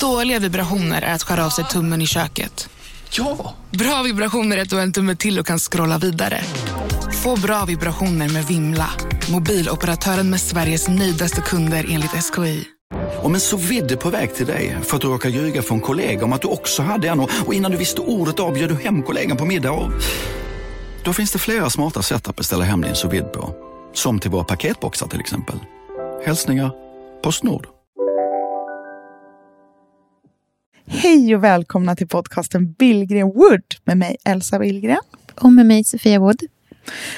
Dåliga vibrationer är att skära av sig tummen i köket. Ja! Bra vibrationer är att du har en tumme till och kan scrolla vidare. Få bra vibrationer med Vimla. Mobiloperatören med Sveriges nöjdaste kunder enligt SKI. Om en så vidde på väg till dig för att du råkar ljuga från kollega om att du också hade en och innan du visste ordet av du hem kollegan på middag och... Då finns det flera smarta sätt att beställa hem din sous på. Som till våra paketboxar till exempel. Hälsningar Postnord. Hej och välkomna till podcasten Billgren Wood med mig Elsa Billgren. Och med mig Sofia Wood.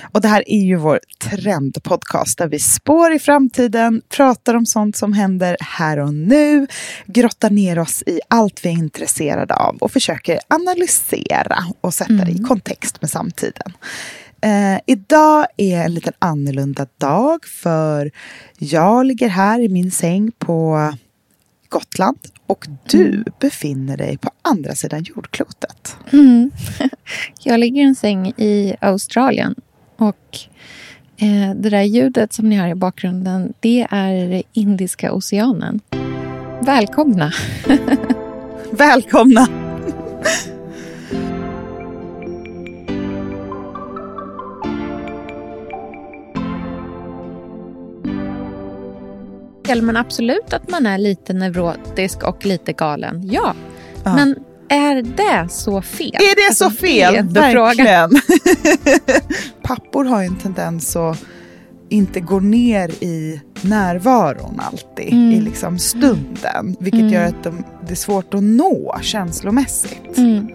Och det här är ju vår trendpodcast där vi spår i framtiden, pratar om sånt som händer här och nu, grottar ner oss i allt vi är intresserade av och försöker analysera och sätta det i kontext med samtiden. Eh, idag är en lite annorlunda dag för jag ligger här i min säng på Gotland och du befinner dig på andra sidan jordklotet. Mm. Jag ligger i en säng i Australien. Och eh, det där ljudet som ni hör i bakgrunden, det är Indiska oceanen. Välkomna! Välkomna! Men absolut att man är lite neurotisk och lite galen. Ja. Ja. Men är det så fel? Är det så Alltså, fel? det. Verkligen. Pappor har ju en tendens att inte gå ner i närvaron alltid, Mm. i liksom stunden. Vilket Mm. gör att de, det är svårt att nå känslomässigt. Mm.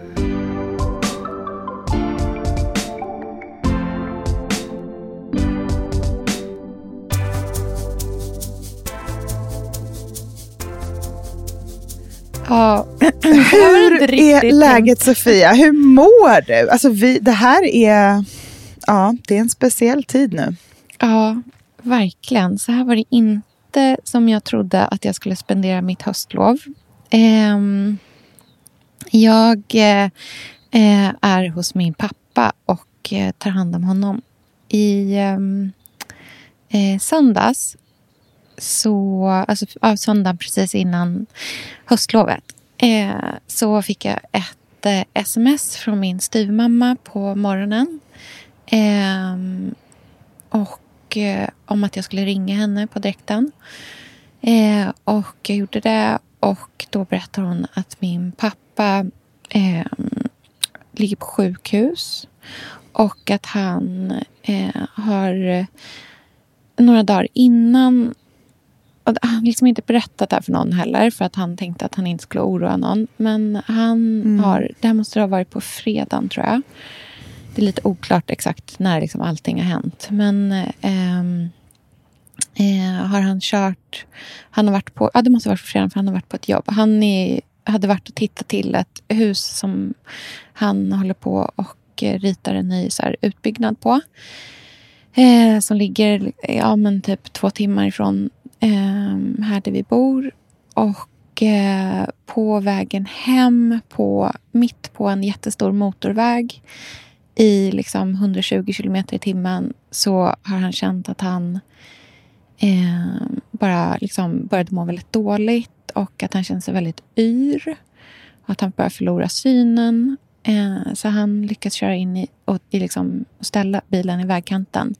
Ja, Hur är läget Sofia? Hur mår du? Alltså vi, det här är, ja, det är en speciell tid nu. Ja, verkligen. Så här var det inte som jag trodde att jag skulle spendera mitt höstlov. Ehm, jag eh, eh, är hos min pappa och eh, tar hand om honom. I ehm, eh, söndags, så, alltså av söndagen precis innan höstlovet, eh, så fick jag ett eh, sms från min styvmamma på morgonen. Eh, och eh, om att jag skulle ringa henne på direkten. Eh, och jag gjorde det och då berättar hon att min pappa eh, ligger på sjukhus och att han eh, har eh, några dagar innan och han har liksom inte berättat det här för någon heller för att han tänkte att han inte skulle oroa någon. Men han Mm. har, det här måste ha varit på fredagen tror jag. Det är lite oklart exakt när liksom allting har hänt. Men eh, eh, har han kört... Han har varit på... Ja, det måste ha varit på fredagen för han har varit på ett jobb. Han är, hade varit och tittat till ett hus som han håller på och ritar en ny så här, utbyggnad på. Eh, som ligger ja, men typ två timmar ifrån eh, här där vi bor. Och eh, på vägen hem, på, mitt på en jättestor motorväg i liksom 120 kilometer i timmen så har han känt att han eh, bara liksom började må väldigt dåligt och att han kände sig väldigt yr. Och att han började förlora synen. Eh, så han lyckas köra in i och, i liksom, och ställa bilen i vägkanten.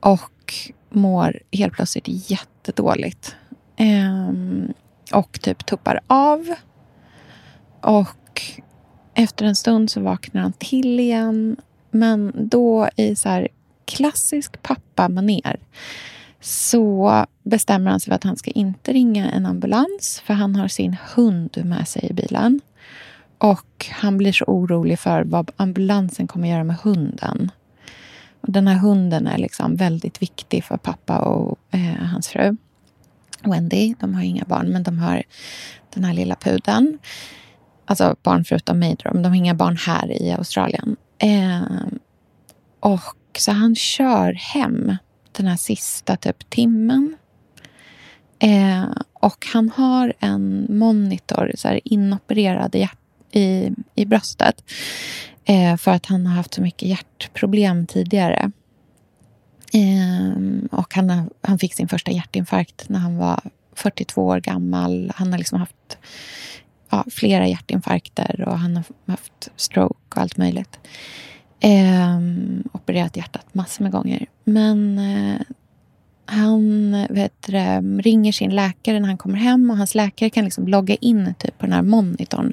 Och mår helt plötsligt jättedåligt. Eh, och typ tuppar av. Och efter en stund så vaknar han till igen. Men då i så här klassisk pappamaner så bestämmer han sig för att han ska inte ringa en ambulans för han har sin hund med sig i bilen. Och han blir så orolig för vad ambulansen kommer göra med hunden. Den här hunden är liksom väldigt viktig för pappa och eh, hans fru. Wendy, de har inga barn men de har den här lilla pudeln. Alltså barn förutom mig men de har inga barn här i Australien. Eh, och så han kör hem den här sista typ timmen. Eh, och han har en monitor så här, inopererad i, i, i bröstet. Eh, för att han har haft så mycket hjärtproblem tidigare. Eh, och han, har- han fick sin första hjärtinfarkt när han var 42 år gammal. Han har liksom haft ja, flera hjärtinfarkter och han har haft stroke och allt möjligt. Eh, opererat hjärtat massor med gånger. Men eh, vet, ringer sin läkare när han kommer hem och hans läkare kan liksom logga in typ på den här monitorn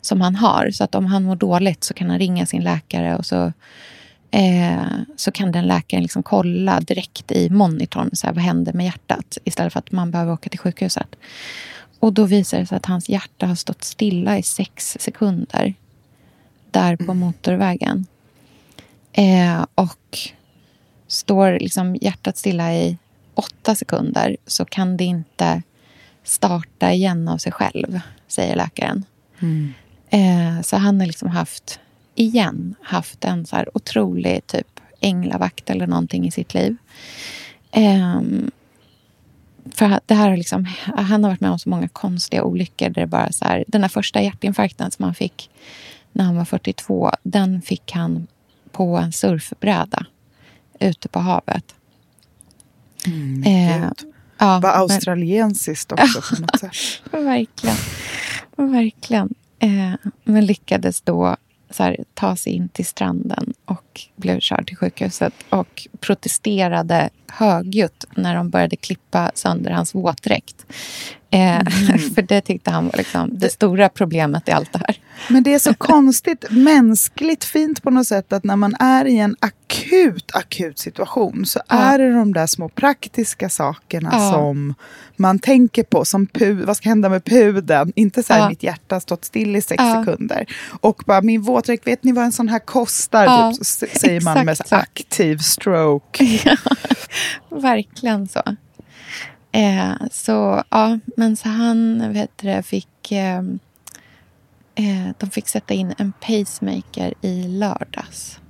som han har. Så att om han mår dåligt så kan han ringa sin läkare och så, eh, så kan den läkaren liksom kolla direkt i monitorn så här, vad händer med hjärtat istället för att man behöver åka till sjukhuset. Och då visar det sig att hans hjärta har stått stilla i sex sekunder där på mm. motorvägen. Eh, och står liksom hjärtat stilla i åtta sekunder så kan det inte starta igen av sig själv, säger läkaren. Mm. Eh, så han har liksom haft, igen, haft en så här otrolig typ änglavakt eller någonting i sitt liv. Eh, för det här liksom, han har varit med om så många konstiga olyckor där det bara så här, den här första hjärtinfarkten som han fick när han var 42, den fick han på en surfbräda ute på havet. Mm, eh, ja, Var australiensiskt också på något sätt. verkligen. Verkligen. Eh, men lyckades då här, ta sig in till stranden och blev körd till sjukhuset och protesterade högljutt när de började klippa sönder hans våtdräkt. Eh, mm. för det tyckte han var liksom det stora problemet i allt det här. Men det är så konstigt, mänskligt fint på något sätt att när man är i en akut, akut situation så ja. är det de där små praktiska sakerna ja. som man tänker på. Som pu vad ska hända med puden? Inte så här, ja. mitt hjärta har stått still i sex sekunder. Och bara, min våtdräkt, vet ni vad en sån här kostar? Typ, säger man med så aktiv stroke. verkligen så. Eh, så ja, men så han vet det, fick... Eh, eh, de fick sätta in en pacemaker i lördags.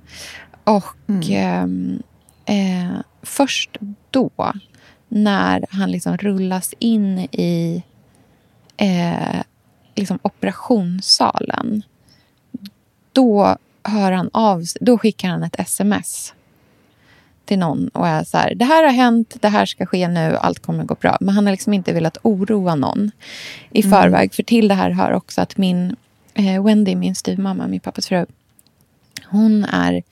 Och mm. eh, eh först då, när han liksom rullas in i eh, liksom operationssalen då hör han av Då skickar han ett sms till någon och är så här, det här har hänt, det här ska ske nu, allt kommer gå bra. Men han har liksom inte velat oroa någon i mm. förväg. För till det här hör också att min eh, Wendy, min styvmamma, min pappas fru, hon är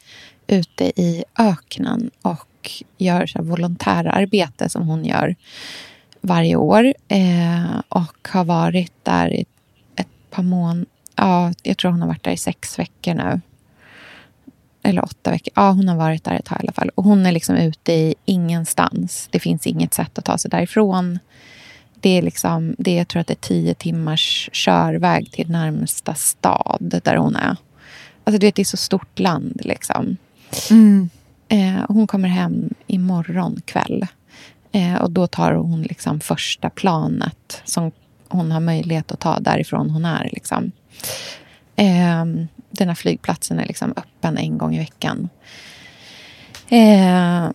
ute i öknen och gör så här volontärarbete som hon gör varje år. Eh, och har varit där i ett par månader. Ja, jag tror hon har varit där i sex veckor nu eller åtta veckor. Ja, hon har varit där ett tag i alla fall. Och hon är liksom ute i ingenstans. Det finns inget sätt att ta sig därifrån. Det är liksom, det, jag tror att det är tio timmars körväg till närmsta stad där hon är. Alltså du vet, det är så stort land liksom. Mm. Eh, hon kommer hem imorgon kväll. Eh, och då tar hon liksom första planet som hon har möjlighet att ta därifrån hon är. Liksom. Eh, den här flygplatsen är liksom öppen en gång i veckan. Eh,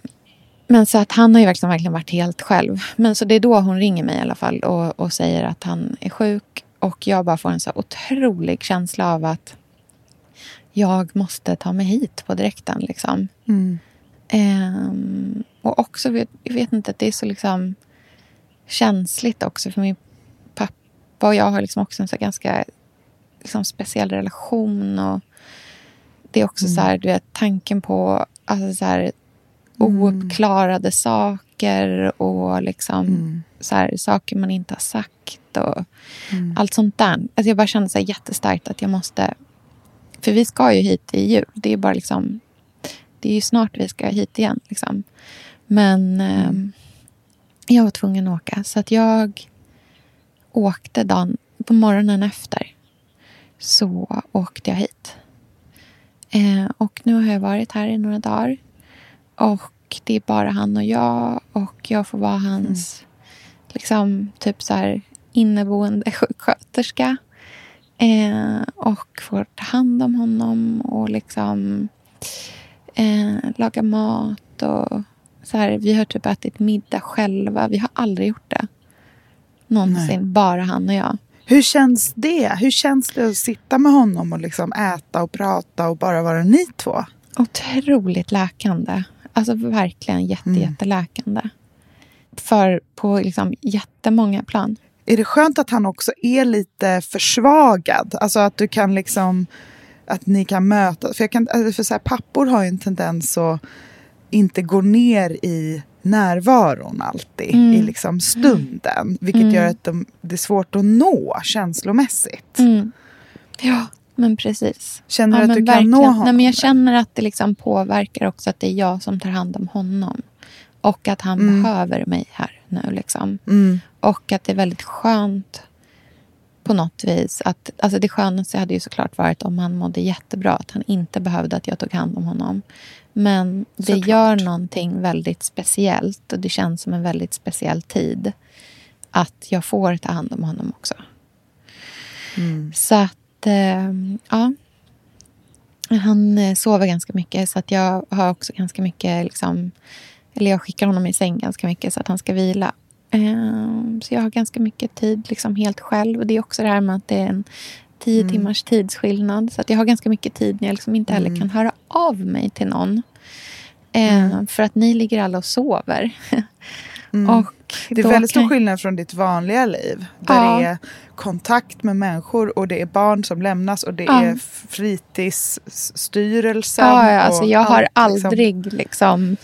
men så att han har ju verkligen, verkligen varit helt själv. Men så det är då hon ringer mig i alla fall och, och säger att han är sjuk. Och jag bara får en så otrolig känsla av att jag måste ta mig hit på direkten. Liksom. Mm. Eh, och också, jag vet inte, att det är så liksom känsligt också. För min pappa och jag har liksom också en så ganska liksom speciell relation. Och det är också mm. så här, du vet, tanken på alltså så här, mm. ouppklarade saker och liksom mm. så här, saker man inte har sagt. och mm. Allt sånt där. Alltså jag bara kände så här jättestarkt att jag måste... För vi ska ju hit i jul. Det är bara liksom... Det är ju snart vi ska hit igen. Liksom. Men eh, jag var tvungen att åka. Så att jag åkte dagen på morgonen efter så åkte jag hit. Eh, och nu har jag varit här i några dagar. Och det är bara han och jag. Och jag får vara hans mm. liksom, typ så här, inneboende sjuksköterska. Eh, och får ta hand om honom och liksom eh, laga mat. och så här, Vi har typ ätit middag själva. Vi har aldrig gjort det. Någonsin. Nej. Bara han och jag. Hur känns det? Hur känns det att sitta med honom och liksom äta och prata och bara vara ni två? Otroligt läkande. Alltså verkligen jätte, mm. jätteläkande. för på liksom jättemånga plan. Är det skönt att han också är lite försvagad? Alltså att du kan liksom... Att ni kan mötas. För, jag kan, alltså för så här, pappor har ju en tendens att inte gå ner i närvaron alltid. Mm. I liksom stunden. Vilket Mm. gör att de, det är svårt att nå känslomässigt. Mm. Ja, men precis. Känner ja, du att men du kan verkligen. nå honom? Nej, men jag känner att det liksom påverkar också att det är jag som tar hand om honom. Och att han Mm. behöver mig här nu. Liksom. Mm. Och att det är väldigt skönt på något vis. Att, alltså det skönaste hade ju såklart varit om han mådde jättebra. Att han inte behövde att jag tog hand om honom. Men det Såklart. gör någonting väldigt speciellt. Och det känns som en väldigt speciell tid. Att jag får ta hand om honom också. Mm. Så att, eh, ja. Han eh, sover ganska mycket så att jag har också ganska mycket, liksom, eller jag skickar honom i säng ganska mycket så att han ska vila. Eh, så jag har ganska mycket tid liksom helt själv. Och det är också det här med att det är en tio Mm. timmars tidsskillnad. Så att jag har ganska mycket tid när jag liksom inte heller Mm. kan höra av mig till någon. Eh, Mm. För att ni ligger alla och sover. Mm. Och Det är väldigt stor skillnad från ditt vanliga liv. Där Ja. det är kontakt med människor och det är barn som lämnas och det Ja. är fritidsstyrelsen. Ja, ja, alltså jag har allt, liksom. aldrig liksom...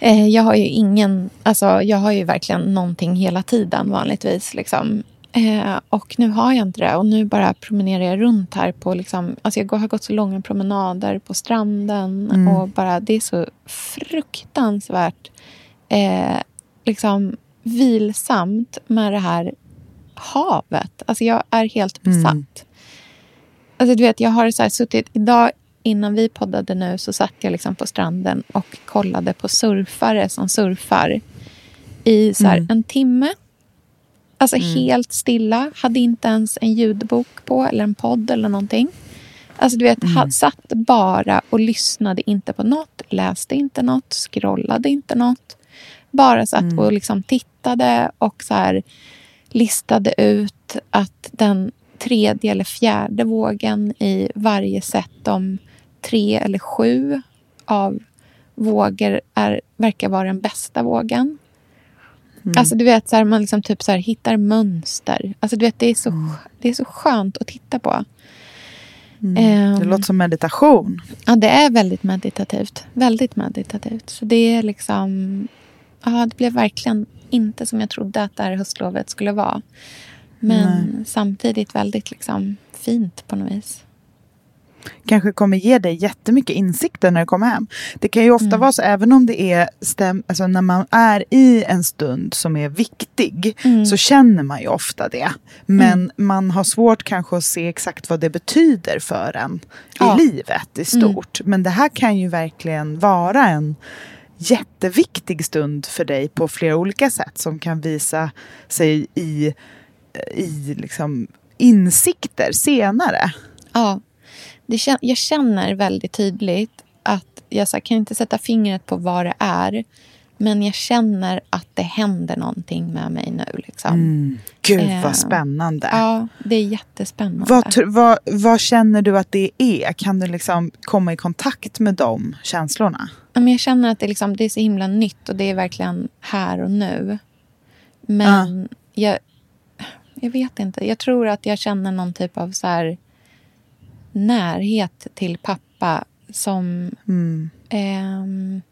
Eh, jag har ju ingen... Alltså jag har ju verkligen någonting hela tiden vanligtvis. Liksom. Eh, och nu har jag inte det. Och nu bara promenerar jag runt här på... Liksom, alltså jag har gått så långa promenader på stranden. Mm. Och bara Det är så fruktansvärt eh, liksom vilsamt med det här havet. Alltså jag är helt Mm. besatt. Alltså du vet, jag har så här suttit... Idag innan vi poddade nu så satt jag liksom på stranden och kollade på surfare som surfar i så här Mm. en timme. Alltså Mm. helt stilla. Hade inte ens en ljudbok på eller en podd eller någonting. Alltså du vet, Mm. satt bara och lyssnade inte på något, läste inte något, scrollade inte något. Bara satt Mm. och liksom tittade och så här listade ut att den tredje eller fjärde vågen i varje set om tre eller sju av vågor är, verkar vara den bästa vågen. Mm. Alltså du vet, så här, man liksom typ så här, hittar mönster. Alltså du vet, det är, så, Mm. det är så skönt att titta på. Mm. Det Ehm. låter som meditation. Ja, det är väldigt meditativt. Väldigt meditativt. Så det är liksom... Ja, det blev verkligen inte som jag trodde att det här höstlovet skulle vara. Men samtidigt väldigt liksom fint på något vis. Kanske kommer ge dig jättemycket insikter när du kommer hem. Det kan ju ofta Mm. vara så, även om det är stäm, alltså när man är i en stund som är viktig, Mm. så känner man ju ofta det. Men man har svårt kanske att se exakt vad det betyder för en Ja. i livet i stort. Men det här kan ju verkligen vara en jätteviktig stund för dig på flera olika sätt som kan visa sig i, i liksom insikter senare. Ja, det jag känner väldigt tydligt att jag så här, kan inte sätta fingret på vad det är. Men jag känner att det händer någonting med mig nu. Liksom. Mm. Gud Eh, vad spännande. Ja, det är jättespännande. Vad, vad, vad känner du att det är? Kan du liksom komma i kontakt med de känslorna? Men jag känner att det, liksom, det är så himla nytt och det är verkligen här och nu. Men jag, jag vet inte. Jag tror att jag känner någon typ av så här närhet till pappa som Mm. ehm,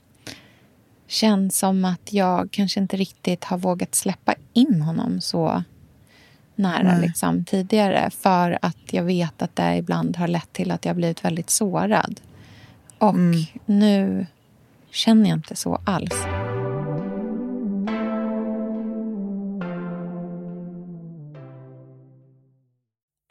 känns som att jag kanske inte riktigt har vågat släppa in honom så nära liksom, tidigare. För att jag vet att det ibland har lett till att jag blivit väldigt sårad. Och Mm. nu känner jag inte så alls.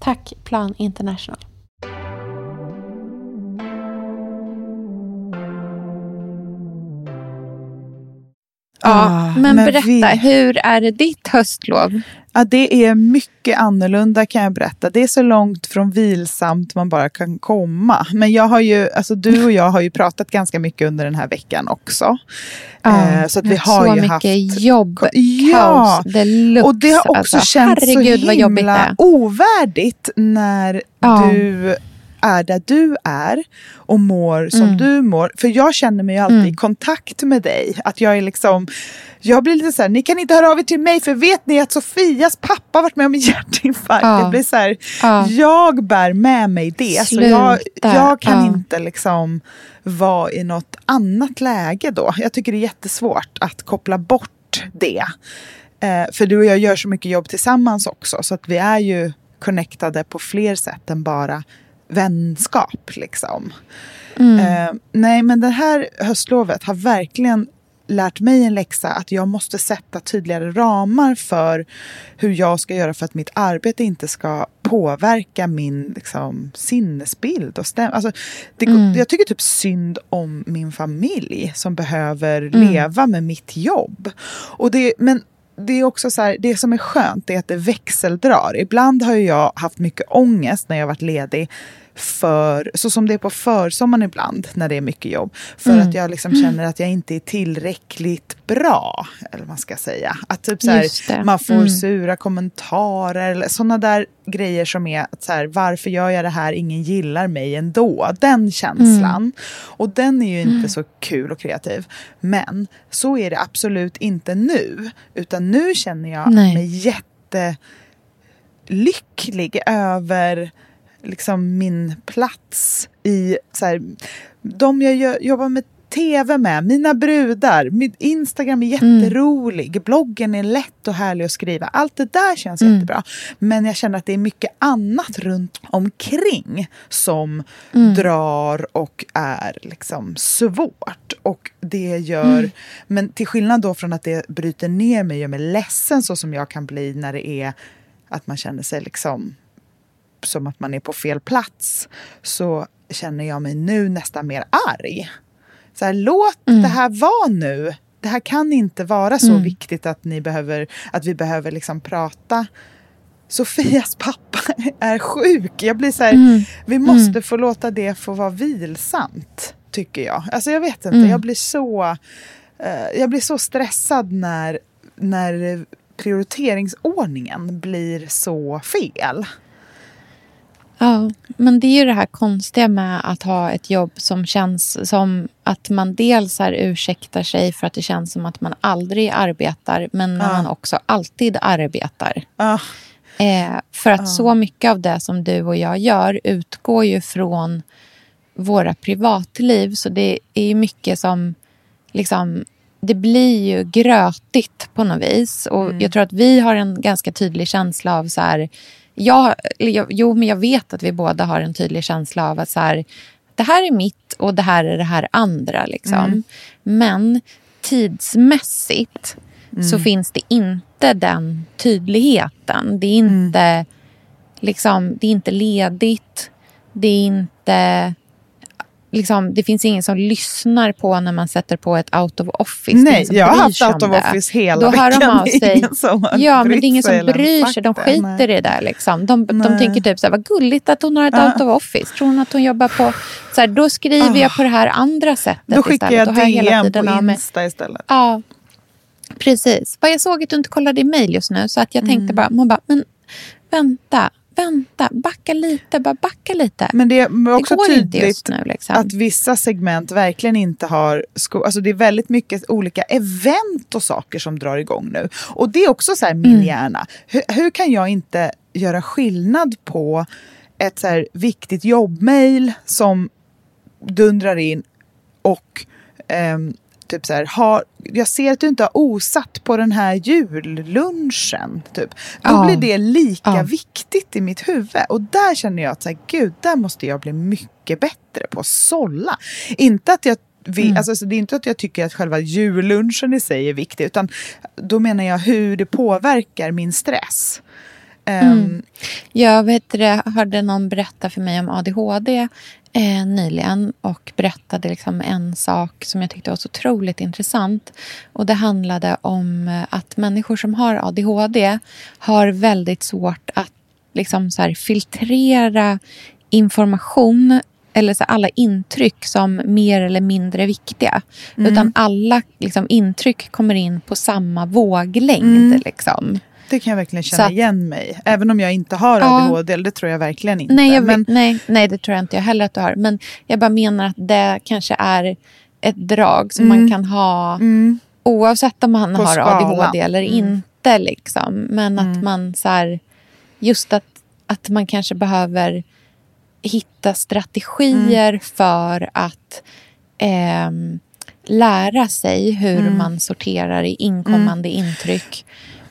Tack Plan International. Ja, Ah, men, men berätta, vi- hur är det ditt höstlov? Ja, det är mycket annorlunda kan jag berätta. Det är så långt från vilsamt man bara kan komma. Men jag har ju, alltså du och jag har ju pratat ganska mycket under den här veckan också. Eh, så att vi har så ju mycket haft... jobb, Ja, kaos deluxe. och det har också alltså. känts Herregud så himla är. ovärdigt när Ja. du är där du är och mår som Mm. du mår. För jag känner mig alltid i Mm. kontakt med dig. Att jag är liksom, jag blir lite så här, ni kan inte höra av er till mig för vet ni att Sofias pappa varit med om en hjärtinfarkt? Ja. Det blir så här, Ja. jag bär med mig det. Så jag, jag kan Ja. inte liksom vara i något annat läge då. Jag tycker det är jättesvårt att koppla bort det. Eh, för du och jag gör så mycket jobb tillsammans också. Så att vi är ju connectade på fler sätt än bara vänskap. Liksom. Mm. Eh, nej, men det här höstlovet har verkligen lärt mig en läxa att jag måste sätta tydligare ramar för hur jag ska göra för att mitt arbete inte ska påverka min liksom, sinnesbild. Och stäm- alltså, det, Mm. Jag tycker typ synd om min familj som behöver Mm. leva med mitt jobb. Och det, men det är också så här, det som är skönt är att det växeldrar. Ibland har jag haft mycket ångest när jag varit ledig för, så som det är på försommaren ibland när det är mycket jobb. För Mm. att jag liksom känner att jag inte är tillräckligt bra. Eller vad man ska säga. Att typ så här, man får Mm. sura kommentarer eller sådana där grejer som är att så här, varför gör jag det här, ingen gillar mig ändå. Den känslan. Mm. Och den är ju inte så kul och kreativ. Men så är det absolut inte nu. Utan nu känner jag Nej. mig jättelycklig över liksom min plats i så här, de jag jobbar med tv med, mina brudar, min Instagram är Mm. jätterolig, bloggen är lätt och härlig att skriva. Allt det där känns Mm. jättebra. Men jag känner att det är mycket annat runt omkring som Mm. drar och är liksom svårt. Och det gör, Mm. men till skillnad då från att det bryter ner mig och gör mig ledsen så som jag kan bli när det är att man känner sig liksom som att man är på fel plats så känner jag mig nu nästan mer arg. Så här, låt Mm. det här vara nu. Det här kan inte vara så Mm. viktigt att, ni behöver, att vi behöver liksom prata. Sofias pappa är sjuk. Jag blir så här, Mm. vi måste få låta det få vara vilsamt, tycker jag. Alltså jag vet inte, Mm. jag blir så, eh, jag blir så stressad när, när prioriteringsordningen blir så fel. Ja, men det är ju det här konstiga med att ha ett jobb som känns som att man dels här ursäktar sig för att det känns som att man aldrig arbetar men när Ja. man också alltid arbetar. Ah, Eh, för att Ja. så mycket av det som du och jag gör utgår ju från våra privatliv. Så det är ju mycket som liksom det blir ju grötigt på något vis. Och Mm. jag tror att vi har en ganska tydlig känsla av så här... Jag, jo, men jag vet att vi båda har en tydlig känsla av att så här, det här är mitt och det här är det här andra. Liksom. Mm. Men tidsmässigt så Mm. finns det inte den tydligheten. Det är Mm. inte, liksom, det är inte ledigt. Det är inte... Liksom, det finns ingen som lyssnar på när man sätter på ett out of office. Nej, jag har haft out of office hela Då hör veckan. de av sig. Ja, men det är ingen som bryr sig. De skiter Nej. i det där. Liksom. De, de tänker typ så här, vad gulligt att hon har ett Ja. out of office. Tror hon att hon jobbar på... Så här, då skriver jag på det här andra sättet Då skickar istället. jag har hela DM på Insta istället. Ja, precis. Vad Jag såg att du inte kollade i mejl just nu så att jag tänkte Mm. bara, man bara, men vänta, vänta, backa lite, bara backa lite. Men det är också det tydligt nu. Liksom. att vissa segment verkligen inte har... Alltså det är väldigt mycket olika event och saker som drar igång nu. Och det är också så här min Mm. hjärna. Hur, hur kan jag inte göra skillnad på ett så här viktigt jobbmail som dundrar in och ehm, typ så här, har, jag ser att du inte har osatt på den här jullunchen. Typ. Då Ja. blir det lika Ja. viktigt i mitt huvud. Och där känner jag att så här, gud, där måste jag bli mycket bättre på att sålla. Inte att jag vi, Mm. alltså, så det är inte att jag tycker att själva jullunchen i sig är viktig, utan då menar jag hur det påverkar min stress. Ehm, Mm. Jag vet det, hörde någon berätta för mig om ADHD eh, nyligen och berättade liksom en sak som jag tyckte var så otroligt intressant. Och Det handlade om eh, att människor som har ADHD har väldigt svårt att liksom så filtrera information eller så alla intryck som mer eller mindre viktiga. Utan alla liksom, intryck kommer in på samma våglängd. Mm. Liksom. Det kan jag verkligen känna att- igen mig Även om jag inte har Ja. ADHD, eller det tror jag verkligen inte. Nej, jag, men, nej, nej, det tror jag inte jag heller att du har. Men jag bara menar att det kanske är ett drag som man kan ha mm, oavsett om man På har skalan. ADHD eller Mm. inte. Liksom. Men att man så här, just att, att man kanske behöver hitta strategier Mm. för att ehm, lära sig hur Mm. man sorterar i inkommande intryck.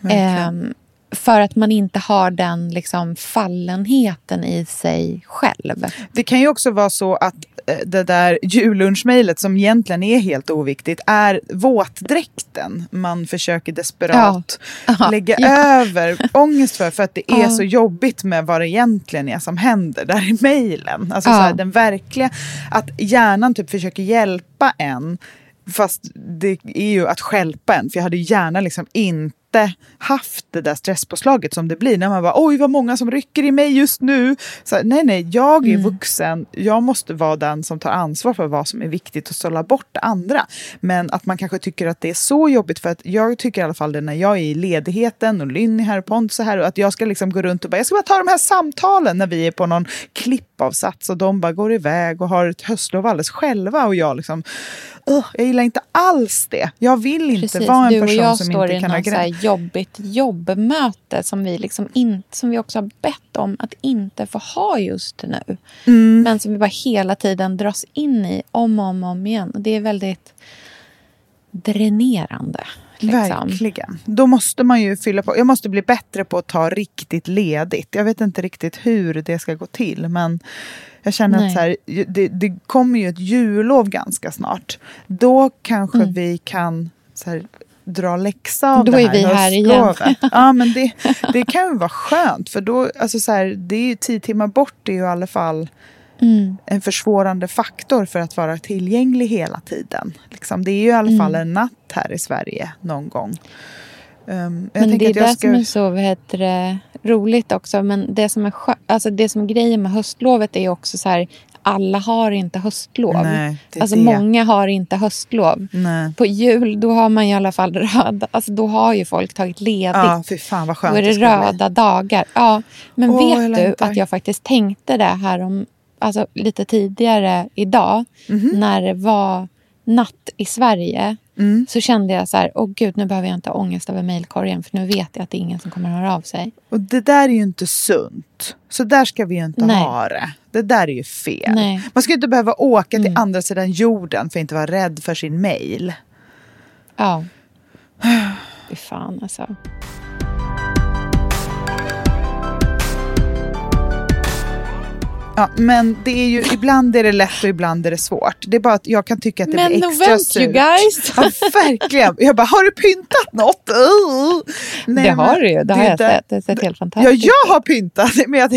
Ehm, för att man inte har den liksom, fallenheten i sig själv. Det kan ju också vara så att eh, det där jullunchmejlet som egentligen är helt oviktigt är våtdräkten man försöker desperat Ja. lägga Ja. över ångest för. För att det är Ja. så jobbigt med vad det egentligen är som händer där i mejlen. Alltså så här, den verkliga, att hjärnan typ försöker hjälpa en Fast det är ju att stjälpa en, för jag hade gärna liksom inte haft det där stresspåslaget som det blir när man bara oj vad många som rycker i mig just nu. Så, nej, nej, jag är vuxen. Jag måste vara den som tar ansvar för vad som är viktigt och sålla bort andra. Men att man kanske tycker att det är så jobbigt för att jag tycker i alla fall det när jag är i ledigheten och Lynn är här och Pontus är här och att jag ska liksom gå runt och bara jag ska bara ta de här samtalen när vi är på någon klippavsats och de bara går iväg och har ett höstlov alldeles själva och jag liksom "Ugh, jag gillar inte alls det. Jag vill inte Precis, vara en du och person jag som står inte i kan ha något så här gräns. jobbigt jobbmöte som vi, liksom in, som vi också har bett om att inte få ha just nu. Mm. Men som vi bara hela tiden dras in i om och om, och om igen. Och det är väldigt dränerande. Liksom. Verkligen. Då måste man ju fylla på. Jag måste bli bättre på att ta riktigt ledigt. Jag vet inte riktigt hur det ska gå till. Men jag känner Nej. att så här, det, det kommer ju ett jullov ganska snart. Då kanske Mm. vi kan så här, dra läxa av Då det är här vi här igen. Ja, men det, det kan ju vara skönt. För då, alltså så här, det är ju tio timmar bort. Det är ju i alla fall Mm. en försvårande faktor för att vara tillgänglig hela tiden. Liksom, det är ju i alla fall Mm. en natt här i Sverige någon gång. Um, Men det är det ska... som är så vad heter det, roligt också. Men det som är alltså det som är grejen med höstlovet är också så här. Alla har inte höstlov. Nej, det alltså det. många har inte höstlov. Nej. På jul då har man i alla fall röda, alltså då har ju folk tagit ledigt. Ja, fy fan vad skönt då är det bli. röda dagar. Ja, men jag vet du längtar. att jag faktiskt tänkte det här om, alltså lite tidigare idag. Mhm. När det var natt i Sverige. Mm. Så kände jag så här, åh gud nu behöver jag inte ha ångest över mejlkorgen. För nu vet jag att det är ingen som kommer att höra av sig. Och det där är ju inte sunt. Så där ska vi ju inte Nej. ha det. Det där är ju fel. Nej. Man ska ju inte behöva åka till Mm. andra sidan jorden för att inte vara rädd för sin mail. Ja. Fy fan alltså. Ja, men det är ju, ibland är det lätt och ibland är det svårt. Det är bara att jag kan tycka att det Men blir extra novent surt. you guys! Ja, verkligen. Jag bara, har du pyntat något? Uh. Nej, det har men du ju, det har är jag inte- sett. Det har sett helt Ja, fantastiskt jag har pyntat. Men jag,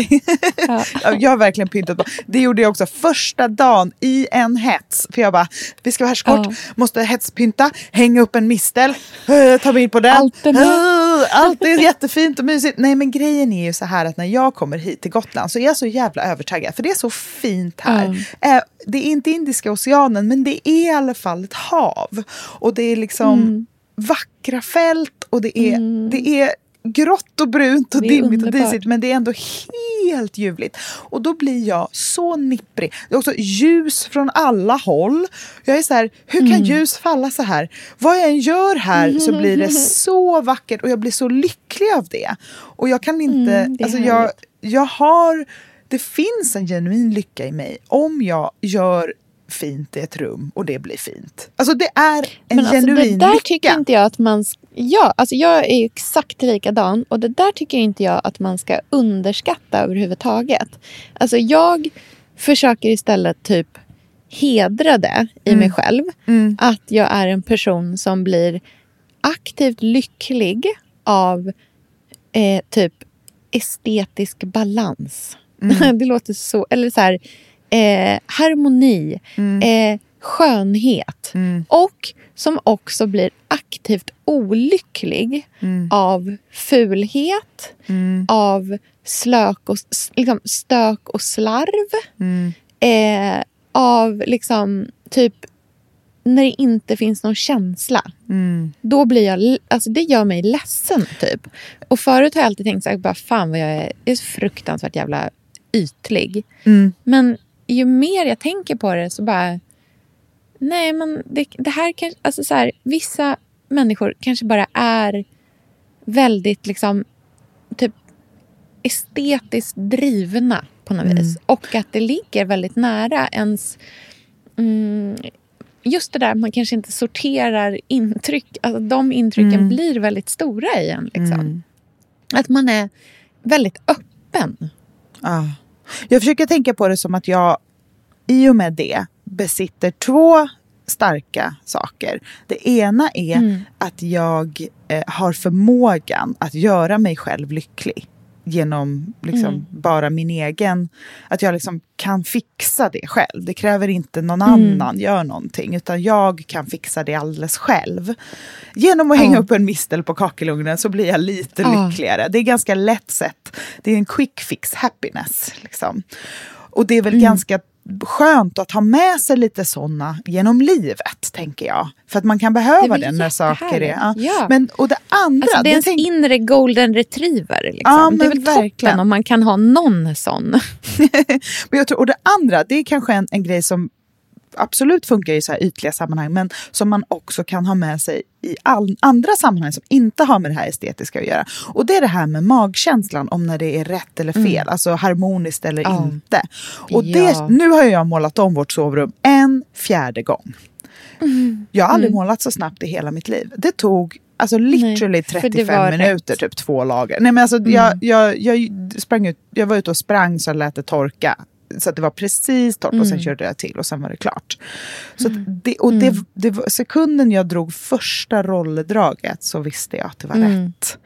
Ja. Ja, jag har verkligen pyntat. på. Det gjorde jag också första dagen i en hets. För jag bara, vi ska vara här så kort, Ja. måste hetspynta, hänga upp en mistel, eh, ta bild på den. Allt är. Eh, Allt är jättefint och mysigt. Nej men grejen är ju så här att när jag kommer hit till Gotland så är jag så jävla övertaggad. För det är så fint här. Eh, Det är inte Indiska oceanen men det är i alla fall ett hav. Och det är liksom Mm. vackra fält och det är, det är grått och brunt och dimmigt och disigt men det är ändå helt ljuvligt. Och då blir jag så nipprig. Det är också ljus från alla håll. Jag är så här, hur kan Mm. ljus falla så här? Vad jag än gör här så blir det så vackert och jag blir så lycklig av det. Och jag kan inte, Mm, alltså jag, jag har, det finns en genuin lycka i mig om jag gör fint i ett rum och det blir fint. Alltså det är en Men alltså, genuin det där lycka. tycker inte jag att man... Ja, alltså jag är exakt likadan. Och det där tycker inte jag att man ska underskatta överhuvudtaget. Alltså jag försöker istället typ hedra det i mig själv. Mm. Att jag är en person som blir aktivt lycklig av eh, typ estetisk balans. det låter så... Eller så här, eh, harmoni, eh, skönhet. Mm. Och som också blir aktivt olycklig av fulhet, Mm. av slök och, liksom, stök och slarv. Mm. Eh, av liksom typ när det inte finns någon känsla. Mm. Då blir jag, alltså det gör mig ledsen typ. Och förut har jag alltid tänkt så här, bara fan vad jag är, jag är fruktansvärt jävla ytlig. Mm. Men ju mer jag tänker på det så bara... Nej, men det, det här kanske... Alltså så här, vissa människor kanske bara är väldigt liksom typ estetiskt drivna på något vis. Och att det ligger väldigt nära ens... Mm, just det där, man kanske inte sorterar intryck. Alltså de intrycken blir väldigt stora i en. Liksom. Att man är väldigt öppen. Ja. Jag försöker tänka på det som att jag i och med det besitter två starka saker. Det ena är Mm. att jag eh, har förmågan att göra mig själv lycklig genom liksom Mm. bara min egen... Att jag liksom kan fixa det själv. Det kräver inte någon Mm. annan gör någonting utan jag kan fixa det alldeles själv. Genom att hänga Ja. upp en mistel på kakelugnen så blir jag lite Ja. lyckligare. Det är ganska lätt sätt. Det är en quick fix happiness. Liksom. Och det är väl Mm. ganska skönt att ha med sig lite såna genom livet, tänker jag. För att man kan behöva Det det, när saker är... jättehärligt. Ja. Men, och det andra... Alltså det är ens tänk- inre golden retriever. Liksom. Ja, det är väl toppen verkligen. om man kan ha någon sån. Men jag tror, och det andra, det är kanske en, en grej som absolut funkar i så här ytliga sammanhang, men som man också kan ha med sig i all, andra sammanhang som inte har med det här estetiska att göra. Och det är det här med magkänslan om när det är rätt eller fel, alltså harmoniskt eller Ja. inte. Och det, Ja. nu har jag målat om vårt sovrum en fjärde gång. Jag har aldrig Mm. målat så snabbt i hela mitt liv. Det tog alltså literally det 35 var minuter, rätt. typ två lager. Nej, men alltså, Mm. jag, jag, jag, sprang ut, jag var ute och sprang så jag lät det torka. Så att det var precis torrt och sen Mm. körde jag till och sen var det klart. Så att det, och det, det var, sekunden jag drog första rollerdraget så visste jag att det var Mm. rätt.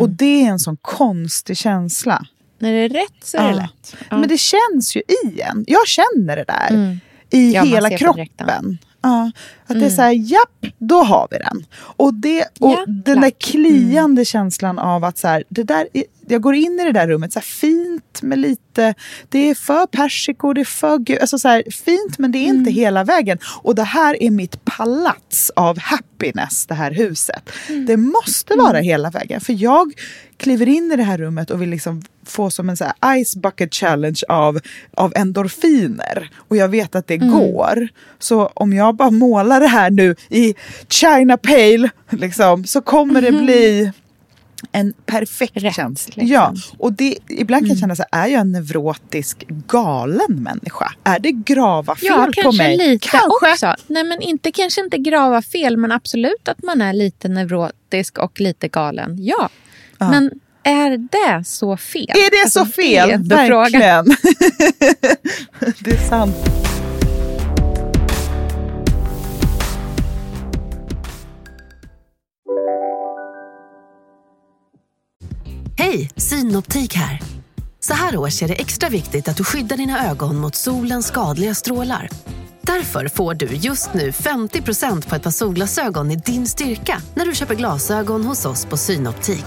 Och det är en sån konstig känsla. När det är rätt så är det Ja. lätt. Ja. Men det känns ju i en. Jag känner det där Mm. i Ja, hela kroppen. Ja, att det är så här, japp, då har vi den. Och, det, och Ja, den där klart. kliande känslan av att så här, det där, är- jag går in i det där rummet, så här, fint med lite, det är för persiko, det är för alltså så här, fint men det är inte hela vägen. Och det här är mitt palats av happiness, det här huset. Det måste vara hela vägen, för jag kliver in i det här rummet och vill liksom få som en så här ice bucket challenge av, av endorfiner. Och jag vet att det går. Så om jag bara målar det här nu i China Pale liksom, så kommer det bli en perfekt Rätt, känsla. liksom. Ja, och det, ibland kan jag känna så här, är jag en neurotisk galen människa? Är det grava fel Ja, på mig? lite Kanske. också. Nej, men inte, kanske inte grava fel, men absolut att man är lite neurotisk och lite galen. Ja. Ja. Men är det så fel? Är det Alltså, så fel? Det är ändå frågan. Verkligen. det är sant. Hej, Synoptik här. Så här års är det extra viktigt att du skyddar dina ögon mot solens skadliga strålar. Därför får du just nu 50% på ett par solglasögon i din styrka när du köper glasögon hos oss på Synoptik.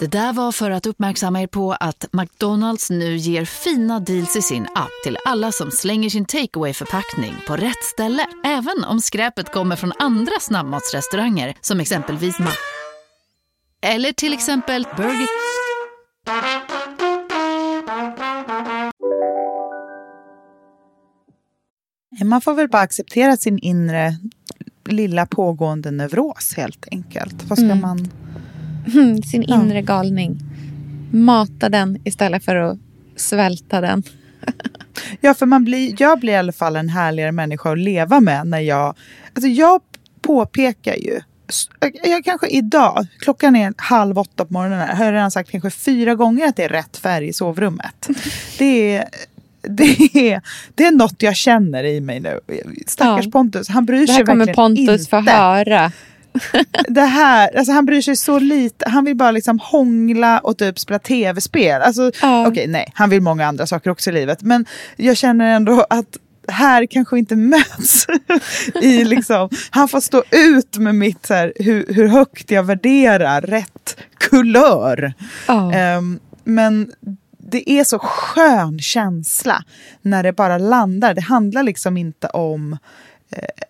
Det där var för att uppmärksamma er på att McDonalds nu ger fina deals i sin app till alla som slänger sin takeaway förpackning på rätt ställe. Även om skräpet kommer från andra snabbmatsrestauranger som exempelvis Ma... Eller till exempel Burger... Man får väl bara acceptera sin inre lilla pågående neuros helt enkelt. Vad ska Mm. man... Sin Ja. inre galning. Mata den istället för att svälta den. Ja, för man blir, jag blir i alla fall en härligare människa att leva med när jag... Alltså jag påpekar ju... Jag kanske idag, klockan är halv åtta på morgonen, här, har jag redan sagt kanske fyra gånger att det är rätt färg i sovrummet. Det är, det är, det är något jag känner i mig nu. Stackars Ja. Pontus, han bryr Det sig här kommer verkligen Pontus inte. få höra. det här, alltså han bryr sig så lite. Han vill bara liksom hångla och typ spela tv-spel. Alltså, Ja. Okej, nej, han vill många andra saker också i livet. Men jag känner ändå att här kanske inte möts. i liksom, han får stå ut med mitt, så här, hur, hur högt jag värderar rätt kulör. Ja. Ehm, men det är så skön känsla när det bara landar. Det handlar liksom inte om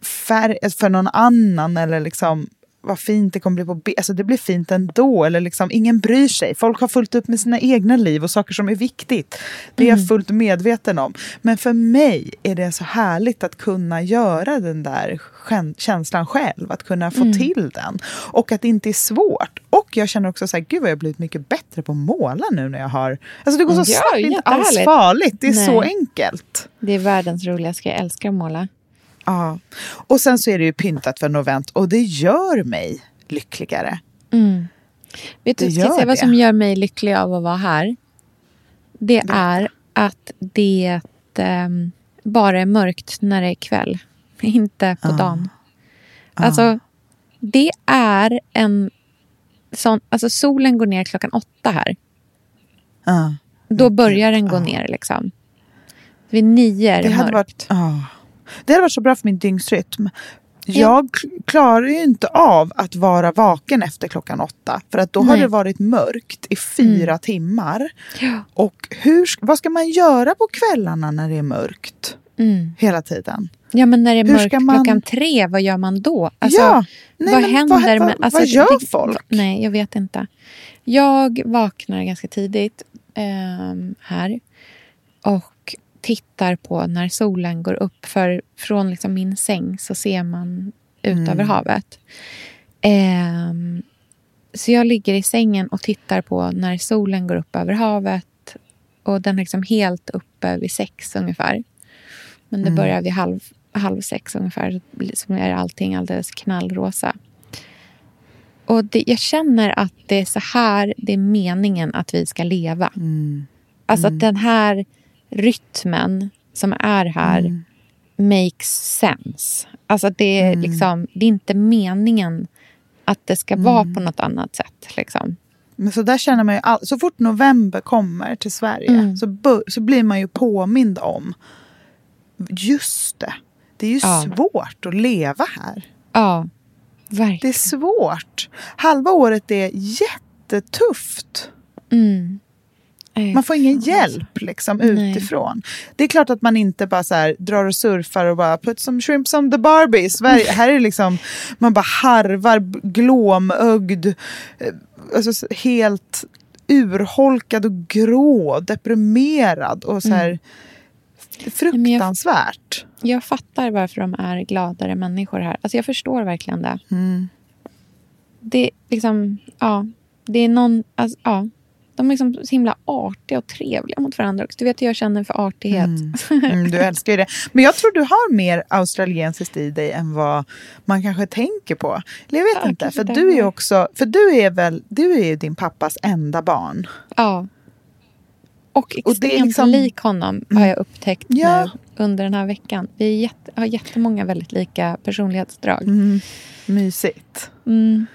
färg för någon annan eller liksom vad fint det kommer bli på bild. Alltså det blir fint ändå. Eller liksom, ingen bryr sig. Folk har fullt upp med sina egna liv och saker som är viktigt. Det är jag fullt medveten om. Men för mig är det så härligt att kunna göra den där känslan själv. Att kunna få till den. Och att det inte är svårt. Och jag känner också så här, gud vad jag har blivit mycket bättre på att måla nu när jag har... Alltså det går så Ja, snabbt, det är inte alls farligt. Det är så Nej. enkelt. Det är världens roligaste. Jag älskar att måla. Ja. Och sen så är det ju pyntat för novent och det gör mig lyckligare. Vet du, ska vad som gör mig lycklig av att vara här? Det är att det ehm, bara är mörkt när det är kväll. Inte på dagen. Alltså, det är en sån... Alltså solen går ner klockan åtta här. Ja. Då börjar den gå ner liksom. Vid nio är det, Det mörkt. varit. Det hade varit så bra för min dygnsrytm. Jag klarar ju inte av att vara vaken efter klockan åtta. För att då har Nej. det varit mörkt i fyra timmar. Ja. Och hur, vad ska man göra på kvällarna när det är mörkt? Mm. Hela tiden. Ja, men när det är Hur mörkt man- klockan tre, vad gör man då? Alltså, ja, nej, vad händer vad, med... vad, Alltså, vad gör det- folk? Nej, jag vet inte. Jag vaknar ganska tidigt ehm, här och tittar på när solen går upp. För från liksom min säng så ser man ut Mm. över havet. Ehm, så jag ligger i sängen och tittar på när solen går upp över havet. Och den är liksom helt uppe vid sex ungefär. Men det Mm. börjar vid halv, halv sex ungefär. Så är allting alldeles knallrosa. Och det, jag känner att det är så här det är meningen att vi ska leva. Mm. Alltså att den här rytmen som är här Mm. makes sense. Alltså det är, liksom, det är inte meningen att det ska vara Mm. på något annat sätt. Liksom. Men så där känner man ju all, så fort november kommer till Sverige Mm. så, bör, så blir man ju påmind om just det. Det är ju Ja. svårt att leva här. Ja, verkligen. Det är svårt. Halva året är jättetufft. Mm. Man får ingen hjälp liksom Nej. utifrån. Det är klart att man inte bara så här, drar och surfar och bara put some shrimps on the Barbie i Sverige. här är det liksom, man bara harvar glåmögd, eh, alltså så helt urholkad och grå, deprimerad och så här Mm. men jag- fruktansvärt. Jag fattar varför de är gladare människor här. Alltså jag förstår verkligen det. Mm. Det är liksom, ja. Det är någon, alltså, ja. De är liksom så himla artiga och trevliga mot varandra också. Du vet hur jag känner för artighet. Mm, du älskar ju det. Men jag tror du har mer australiensiskt i dig än vad man kanske tänker på. Eller jag vet Ja, inte, för du är också, för du är väl, du är ju din pappas enda barn. Ja. Och Och extremt det är liksom- lik honom har jag upptäckt Ja. nu under den här veckan. Vi jätte, har jättemånga väldigt lika personlighetsdrag. Mm. Mysigt. Mm.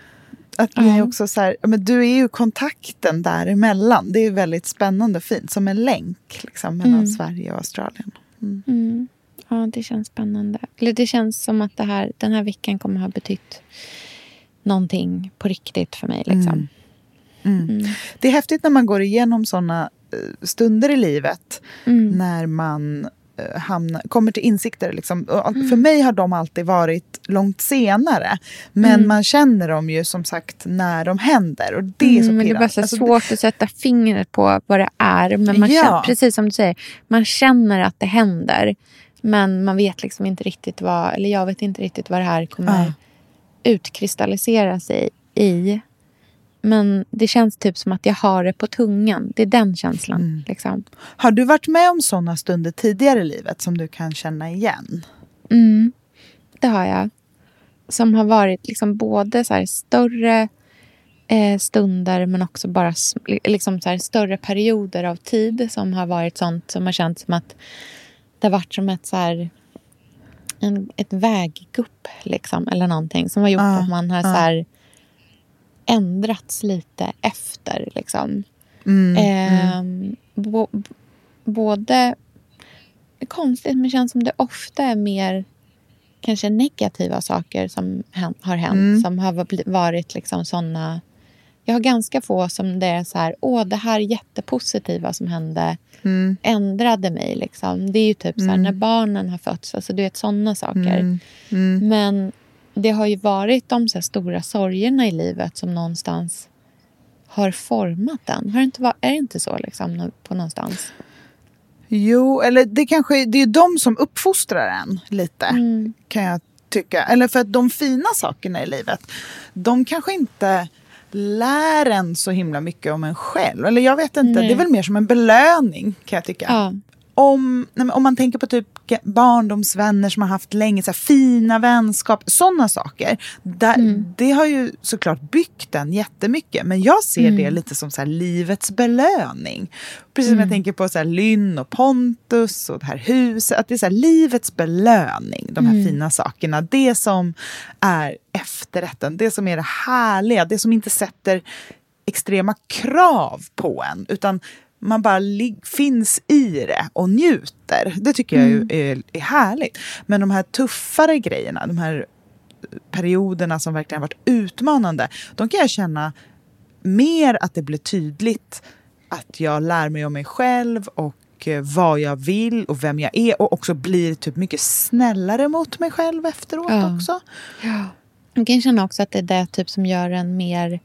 Att ni Ja. också så här, men du är ju kontakten däremellan. Det är väldigt spännande och fint. Som en länk liksom, mellan Mm. Sverige och Australien. Mm. Ja, det känns spännande. Eller det känns som att det här, den här veckan kommer ha betytt någonting på riktigt för mig. Liksom. Mm. Mm. Det är häftigt när man går igenom såna eh, stunder i livet. Mm. När man eh, hamnar, kommer till insikter. Liksom. Mm. För mig har de alltid varit långt senare. Men Mm. man känner dem ju som sagt när de händer. Och det är så Mm, men det är bara pirrande. så Alltså, svårt att sätta fingret på vad det är. Men man Ja. känner, precis som du säger, man känner att det händer. Men man vet liksom inte riktigt vad, eller jag vet inte riktigt vad det här kommer Ja. utkristallisera sig i. Men det känns typ som att jag har det på tungan. Det är den känslan. Mm. Liksom. Har du varit med om såna stunder tidigare i livet som du kan känna igen? Mm, det har jag. Som har varit liksom både så större eh, stunder men också bara liksom så större perioder av tid som har varit sånt som har känts som att det har varit som ett så här en, ett väggupp liksom, eller någonting som har gjort Ja, att man har ja. så här ändrats lite efter. Liksom. Mm, Ehm, bo, b- både... Det är konstigt, men det känns som det ofta är mer kanske negativa saker som hän- har hänt. Mm. Som har varit liksom såna... Jag har ganska få som det är så här, åh, det här jättepositiva som hände mm, ändrade mig. Liksom. Det är ju typ så här, Mm. när barnen har fötts, alltså du vet sådana saker. mm, mm. Men det har ju varit de så stora sorgerna i livet som någonstans har format den. Har det inte är det inte så liksom, på någonstans? Jo, eller det kanske det är de som uppfostrar en lite. Mm. kan jag tycka. Eller för att de fina sakerna i livet, de kanske inte lär en så himla mycket om en själv. Eller jag vet inte, Nej. det är väl mer som en belöning kan jag tycka. Ja. Om, om man tänker på typ barndomsvänner som har haft länge, så här, fina vänskap, sådana saker. Där, Mm. Det har ju såklart byggt den jättemycket. Men jag ser det Mm. lite som så här, livets belöning. Precis som jag tänker på så här, Lynn och Pontus och det här huset. Att det är så här, livets belöning, de här Mm. fina sakerna. Det som är efterrätten, det som är det härliga, det som inte sätter extrema krav på en. Utan man bara finns i det och njuter. Det tycker jag ju är, är härligt. Men de här tuffare grejerna, de här perioderna som verkligen varit utmanande, de kan jag känna mer att det blir tydligt att jag lär mig om mig själv och eh, vad jag vill och vem jag är och också blir typ mycket snällare mot mig själv efteråt Ja. också. Jag kan känna också att det är det typ som gör en mer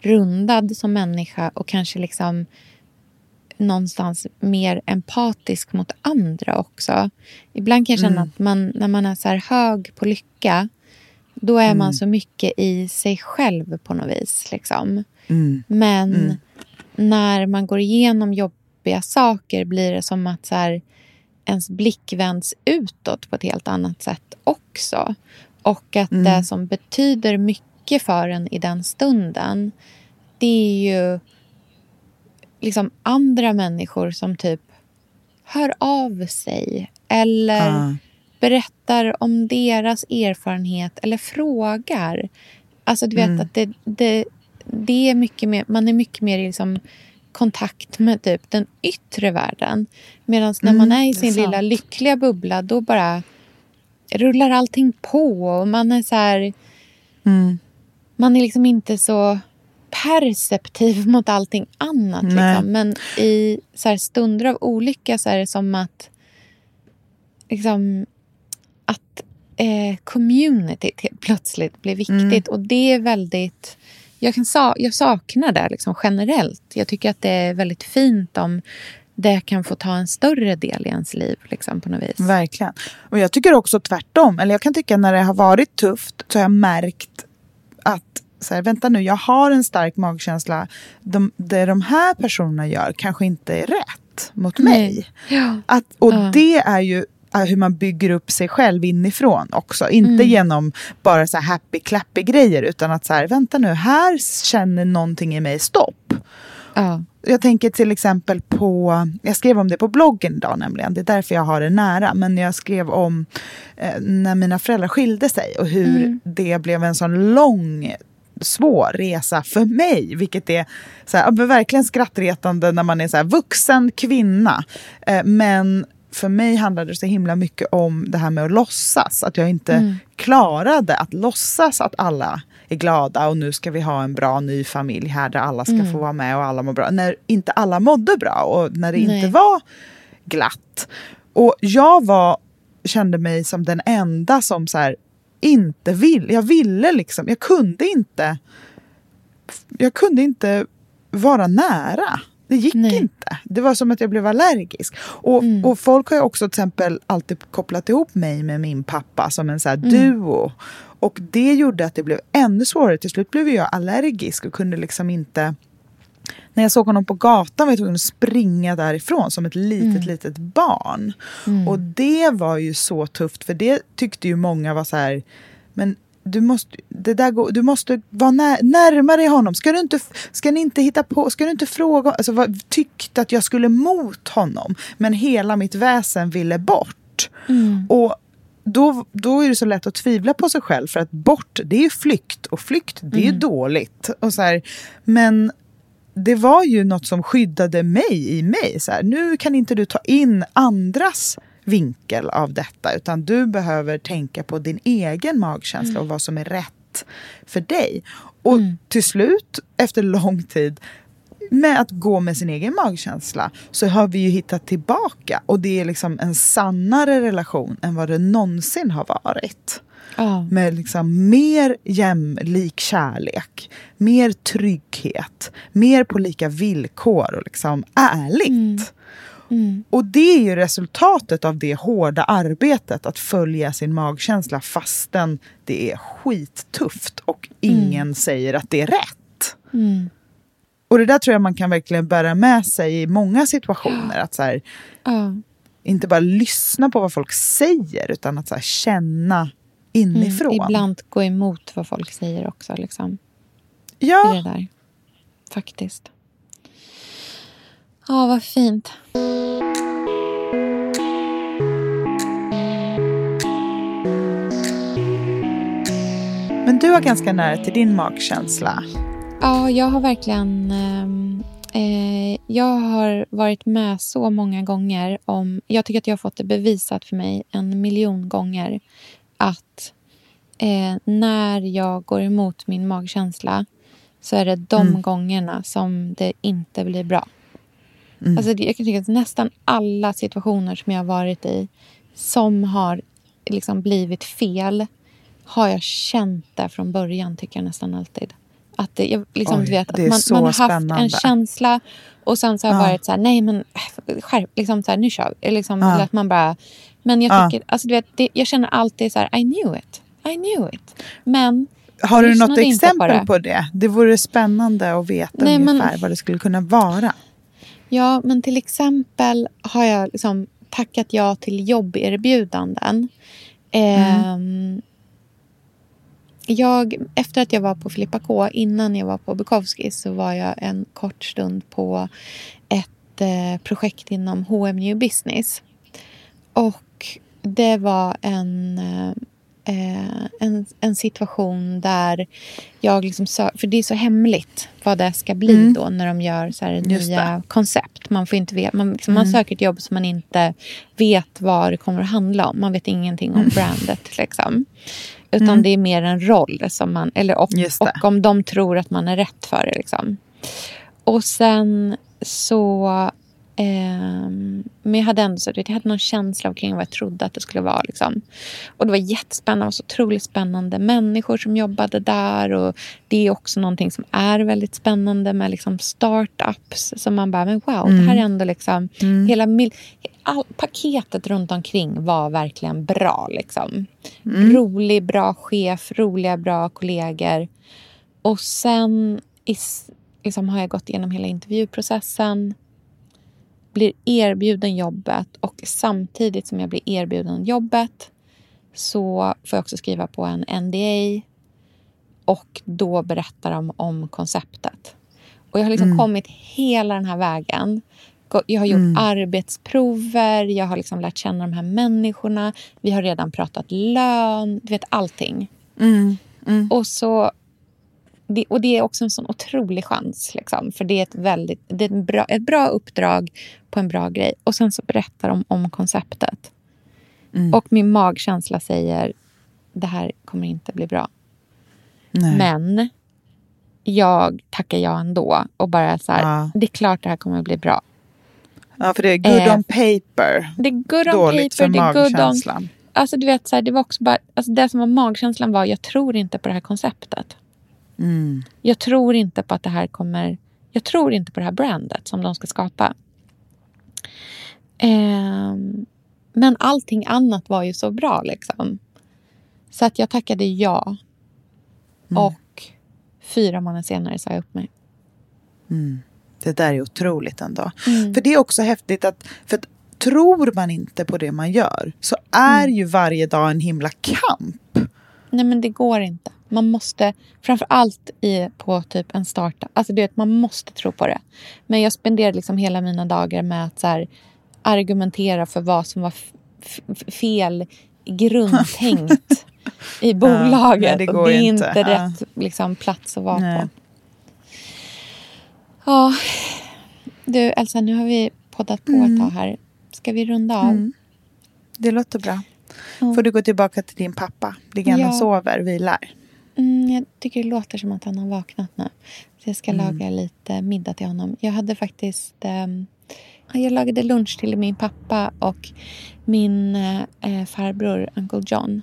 rundad som människa och kanske liksom någonstans mer empatisk mot andra också. Ibland kan jag känna Mm. att man, när man är så här hög på lycka då är Mm. man så mycket i sig själv på något vis. Liksom. Mm. Men Mm. när man går igenom jobbiga saker blir det som att så här, ens blick vänds utåt på ett helt annat sätt också. Och att Mm. det som betyder mycket för en i den stunden det är ju liksom andra människor som typ hör av sig eller Ah. berättar om deras erfarenhet eller frågar. Alltså du vet Mm. att det, det, det är mycket mer, man är mycket mer i liksom kontakt med typ den yttre världen. Medan när Mm, man är i är sin sant. lilla lyckliga bubbla då bara rullar allting på och man är så här, Mm. man är liksom inte så perceptiv mot allting annat. Liksom. Men i så här stunder av olycka så är det som att liksom, att eh, communityt helt plötsligt blir viktigt. Och det är väldigt... Jag, kan sa, jag saknar det liksom generellt. Jag tycker att det är väldigt fint om det kan få ta en större del i ens liv liksom, på något vis. Verkligen. Och jag tycker också tvärtom. Eller jag kan tycka när det har varit tufft så har jag märkt att så här, vänta nu, jag har en stark magkänsla. De, det de här personerna gör kanske inte är rätt mot mig. Ja. Att, och Ja. det är ju äh, hur man bygger upp sig själv inifrån också. Inte Mm. genom bara så här happy clappy grejer utan att så här, vänta nu, här känner någonting i mig stopp. Ja. Jag tänker till exempel på, jag skrev om det på bloggen idag nämligen, det är därför jag har det nära. Men jag skrev om eh, när mina föräldrar skilde sig och hur Mm. det blev en sån lång svår resa för mig, vilket är så här, verkligen skrattretande när man är så här, vuxen kvinna. Eh, men för mig handlade det så himla mycket om det här med att låtsas. Att jag inte mm. klarade att låtsas att alla är glada och nu ska vi ha en bra ny familj här där alla ska mm. få vara med och alla mår bra. När inte alla mådde bra och när det Nej. inte var glatt. Och jag var, kände mig som den enda som så här, inte ville. Jag ville liksom, jag kunde inte. Jag kunde inte vara nära. Det gick Nej. inte. Det var som att jag blev allergisk. Och, mm. och folk har ju också till exempel alltid kopplat ihop mig med min pappa som en så här mm. duo. Och det gjorde att det blev ännu svårare. Till slut blev jag allergisk och kunde liksom inte... När jag såg honom på gatan var jag tvungen att springa därifrån som ett litet, mm. litet barn. Mm. Och det var ju så tufft, för det tyckte ju många var så här... Men du måste, det där går, du måste vara när, närmare honom. Ska, du inte, ska ni inte hitta på, ska du inte fråga? Alltså, vad, tyckte att jag skulle mot honom, men hela mitt väsen ville bort. Mm. Och då, då är det så lätt att tvivla på sig själv, för att bort, det är flykt. Och flykt, det är mm. dåligt. Och så här, men det var ju något som skyddade mig i mig. Så här, nu kan inte du ta in andras vinkel av detta. Utan du behöver tänka på din egen magkänsla mm. och vad som är rätt för dig. Och mm. till slut, efter lång tid, med att gå med sin egen magkänsla så har vi ju hittat tillbaka. Och det är liksom en sannare relation än vad det någonsin har varit. Oh. Med liksom mer jämlik kärlek, mer trygghet, mer på lika villkor och liksom ärligt. Mm. Mm. Och det är ju resultatet av det hårda arbetet att följa sin magkänsla fastän det är skittufft och ingen mm. säger att det är rätt. Mm. Och det där tror jag man kan verkligen bära med sig i många situationer. Att så här, uh. Inte bara lyssna på vad folk säger utan att så här, känna inifrån. Mm, ibland gå emot vad folk säger också. Liksom. Ja. Det där. Faktiskt. Ja, vad fint. Men du har ganska nära till din magkänsla. Ja, jag har verkligen... Ehm, eh, jag har varit med så många gånger om... Jag tycker att jag har fått det bevisat för mig en miljon gånger att eh, när jag går emot min magkänsla så är det de mm. gångerna som det inte blir bra. Mm. Alltså, jag kan tycka att nästan alla situationer som jag har varit i som har liksom blivit fel har jag känt det från början, tycker jag nästan alltid. Att det, jag, liksom, Oj, vet, att man, man, har spännande. haft en känsla och sen så har ja. varit så här, nej men skärp, liksom så här, nu kör vi. Liksom, ja. att man bara, men jag tycker, ja. alltså, du vet, det, jag känner alltid så här, I knew it. I knew it. Men har du något exempel på det. på det? Det vore spännande att veta nej, ungefär men, vad det skulle kunna vara. Ja, men till exempel har jag liksom tackat ja till jobberbjudanden. Mm. Eh, jag, efter att jag var på Filippa K, innan jag var på Bukowski så var jag en kort stund på ett eh, projekt inom H&M New Business. Och det var en eh, eh, en, en situation där jag liksom sö- För det är så hemligt vad det ska bli mm. då när de gör så här nya koncept. Man, får inte veta, man, liksom, mm. man söker ett jobb som man inte vet vad det kommer att handla om. Man vet ingenting om mm. brandet. Liksom. Utan mm. det är mer en roll som man... Eller, och, och om de tror att man är rätt för det. Liksom. Och sen så Eh, men jag hade ändå så, jag hade någon känsla kring vad jag trodde att det skulle vara. Liksom. Och det var jättespännande, var så otroligt spännande människor som jobbade där. Och det är också någonting som är väldigt spännande med liksom startups. Som man bara, men wow, mm. det här är mm. ändå liksom... Mm. Hela all, paketet runt omkring var verkligen bra. Liksom. Mm. Rolig, bra chef, roliga, bra kollegor. Och sen is, liksom, har jag gått igenom hela intervjuprocessen blir erbjuden jobbet och samtidigt som jag blir erbjuden jobbet så får jag också skriva på en NDA och då berättar de om konceptet. Och jag har liksom mm. kommit hela den här vägen. Jag har gjort mm. arbetsprover, jag har liksom lärt känna de här människorna. Vi har redan pratat lön, du vet allting. Mm. mm. Och så det, och det är också en sån otrolig chans. Liksom, för det är, ett, väldigt, det är ett, bra, ett bra uppdrag på en bra grej. Och sen så berättar de om konceptet. Mm. Och min magkänsla säger det här kommer inte bli bra. Nej. Men jag tackar ja ändå. Och bara så här, Ja. det är klart det här kommer bli bra. Ja, för det är good Eh, on paper. Det är good on Dåligt paper, för det är good on... magkänslan. Alltså du vet, så här, det var också bara... Alltså det som var magkänslan var, jag tror inte på det här konceptet. Mm. Jag tror inte på att det här kommer... Jag tror inte på det här brandet som de ska skapa. Ehm, men allting annat var ju så bra liksom. Så att jag tackade ja. Mm. Och fyra månader senare sa jag upp mig. Det där är otroligt ändå. Mm. För det är också häftigt att, för att tror man inte på det man gör så är Mm. ju varje dag en himla kamp. Nej men det går inte. Man måste, framför allt i, på typ en startup, alltså du vet man måste tro på det. Men jag spenderade liksom hela mina dagar med att så här, argumentera för vad som var fel grundtänkt i bolaget. nej, det går det är inte, inte. Ja. rätt liksom, plats att vara Nej. på. Ja, du Elsa, nu har vi poddat på ett tag här. Ska vi runda av? Mm. Det låter bra. Ja. Får du gå tillbaka till din pappa. Ligger han Ja. och sover, vilar. Mm, jag tycker det låter som att han har vaknat nu. Så jag ska Mm. laga lite middag till honom. Jag hade faktiskt... ehm, jag lagade lunch till min pappa och min eh, farbror, Uncle John.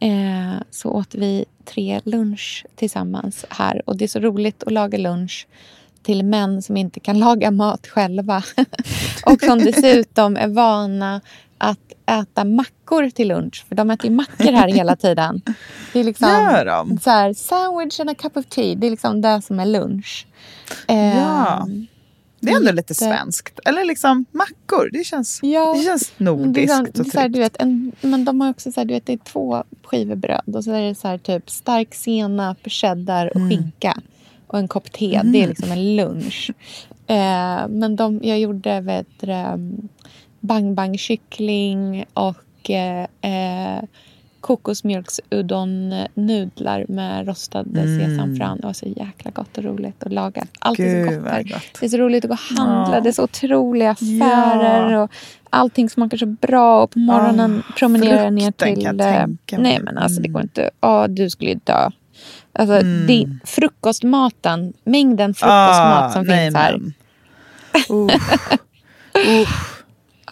Eh, så åt vi tre lunch tillsammans här. Och det är så roligt att laga lunch till män som inte kan laga mat själva. och som dessutom är vana att äta mackor till lunch. För de äter ju mackor här hela tiden. Det är liksom, Gör de? så här, sandwich and a cup of tea. Det är liksom det som är lunch. Ja. Ehm, Det är ändå lite svenskt. Eller liksom mackor. Det känns, Ja, det känns nordiskt liksom, och det så här, tryggt. du vet, en, men de har också så här, du vet, det är två skivor bröd och så är det så här, typ stark senap, cheddar och skinka. Och en kopp te. Det är liksom en lunch. Eh, men de, jag gjorde vet, det, um, bang bang kyckling och eh, eh, kokosmjölksudon-nudlar med rostade sesamfrön. Det var så jäkla gott och roligt att laga. Allt är så Gud, gott här. gott. Det är så roligt att gå och handla. Ja. Det är så otroliga affärer. Ja. Och allting smakar så bra. Och på morgonen Ah, promenera ner frukten till... jag eh, nej, men alltså det Mm. går inte. Ja, du skulle ju dö. Alltså, Mm. det, frukostmaten, mängden frukostmat Ah, som nej, finns här.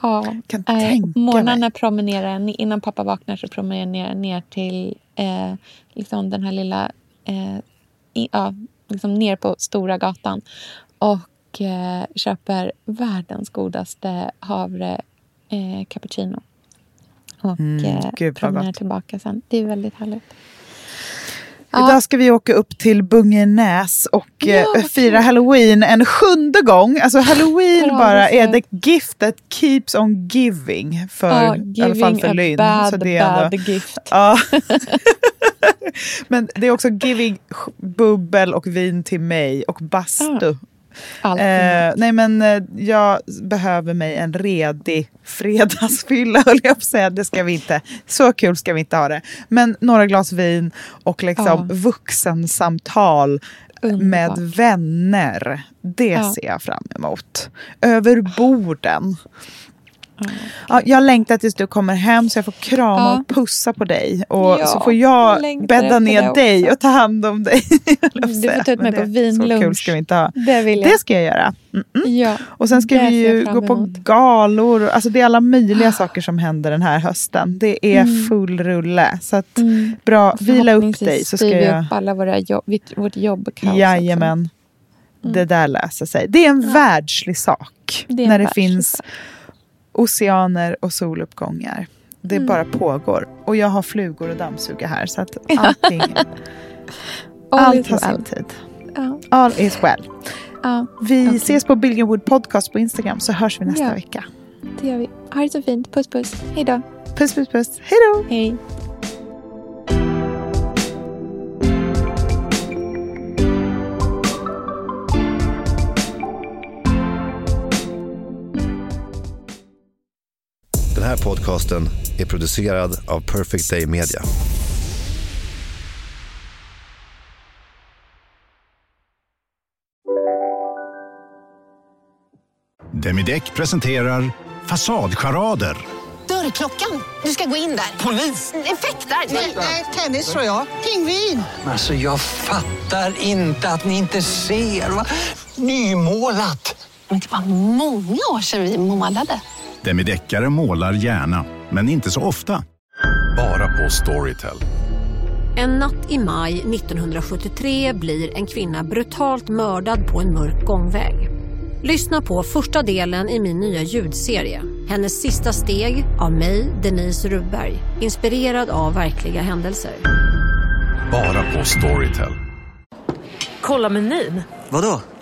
Ja, Kan nej, tänka morgnarna promenerar jag innan pappa vaknar så promenerar jag ner, till eh, liksom den här lilla... Eh, i, ja, liksom ner på Stora gatan och eh, köper världens godaste havre eh, cappuccino. Och Mm, eh, gud, promenerar tillbaka sen. Det är väldigt härligt. Idag ska vi åka upp till Bungenäs och Ja, eh, fira halloween en sjunde gång. Alltså halloween av bara är the gift that keeps on giving. För, Ja, I alla fall giving för Lynn. bad, Så det är bad ändå, gift. ja. Men det är också giving bubbel och vin till mig och bastu. Eh, nej men eh, jag behöver mig en redig fredagsfylla höll jag på att säga. Det ska vi inte. Så kul ska vi inte ha det. Men några glas vin och liksom Ja. vuxensamtal med Underbart. vänner. Det Ja. ser jag fram emot. Över borden. Ja. Ja, jag längtar tills du kommer hem så jag får krama Ja. och pussa på dig. Och Ja, så får jag bädda ner dig också. och ta hand om dig. Du får ta ut mig på det- Så kul vinlunch. ska vi inte ha. Det vill jag. Det ska jag göra. Mm. ja. Och sen ska vi ju gå på galor. Alltså det är alla möjliga saker som händer den här hösten. Det är full rulle. Så att Mm. bra, vila upp dig så ska vi jag... upp alla våra jobb, vårt jobbkaos. Jajamän. Mm. Det där löser sig. Det är en världslig sak. Det när det finns sak. Oceaner och soluppgångar. Det Mm. bara pågår. Och jag har flugor och dammsuga här. Så att allting, All allt har sin well. tid. Ja, All is well. ja, Vi Okej. ses på Billionwood Podcast på Instagram så hörs vi nästa Ja. vecka. det gör vi. Ha det så fint. Puss puss. Hej då. Puss puss puss. Hej då! Hej. här podcasten är producerad av Perfect Day Media. Demideck presenterar Fasadcharader. Dörrklockan. Du ska gå in där. Polis? Effektar? Nej, tennis tror jag. Pingvin. Alltså, jag fattar inte att ni inte ser. Va? Nymålat. Men det var många år sedan vi målade. Demideckare målar gärna, men inte så ofta. Bara på Storytel. En natt i maj 1973 blir en kvinna brutalt mördad på en mörk gångväg. Lyssna på första delen i min nya ljudserie. Hennes sista steg av mig, Denise Rubberg. Inspirerad av verkliga händelser. Bara på Storytel. Kolla menyn. Vadå?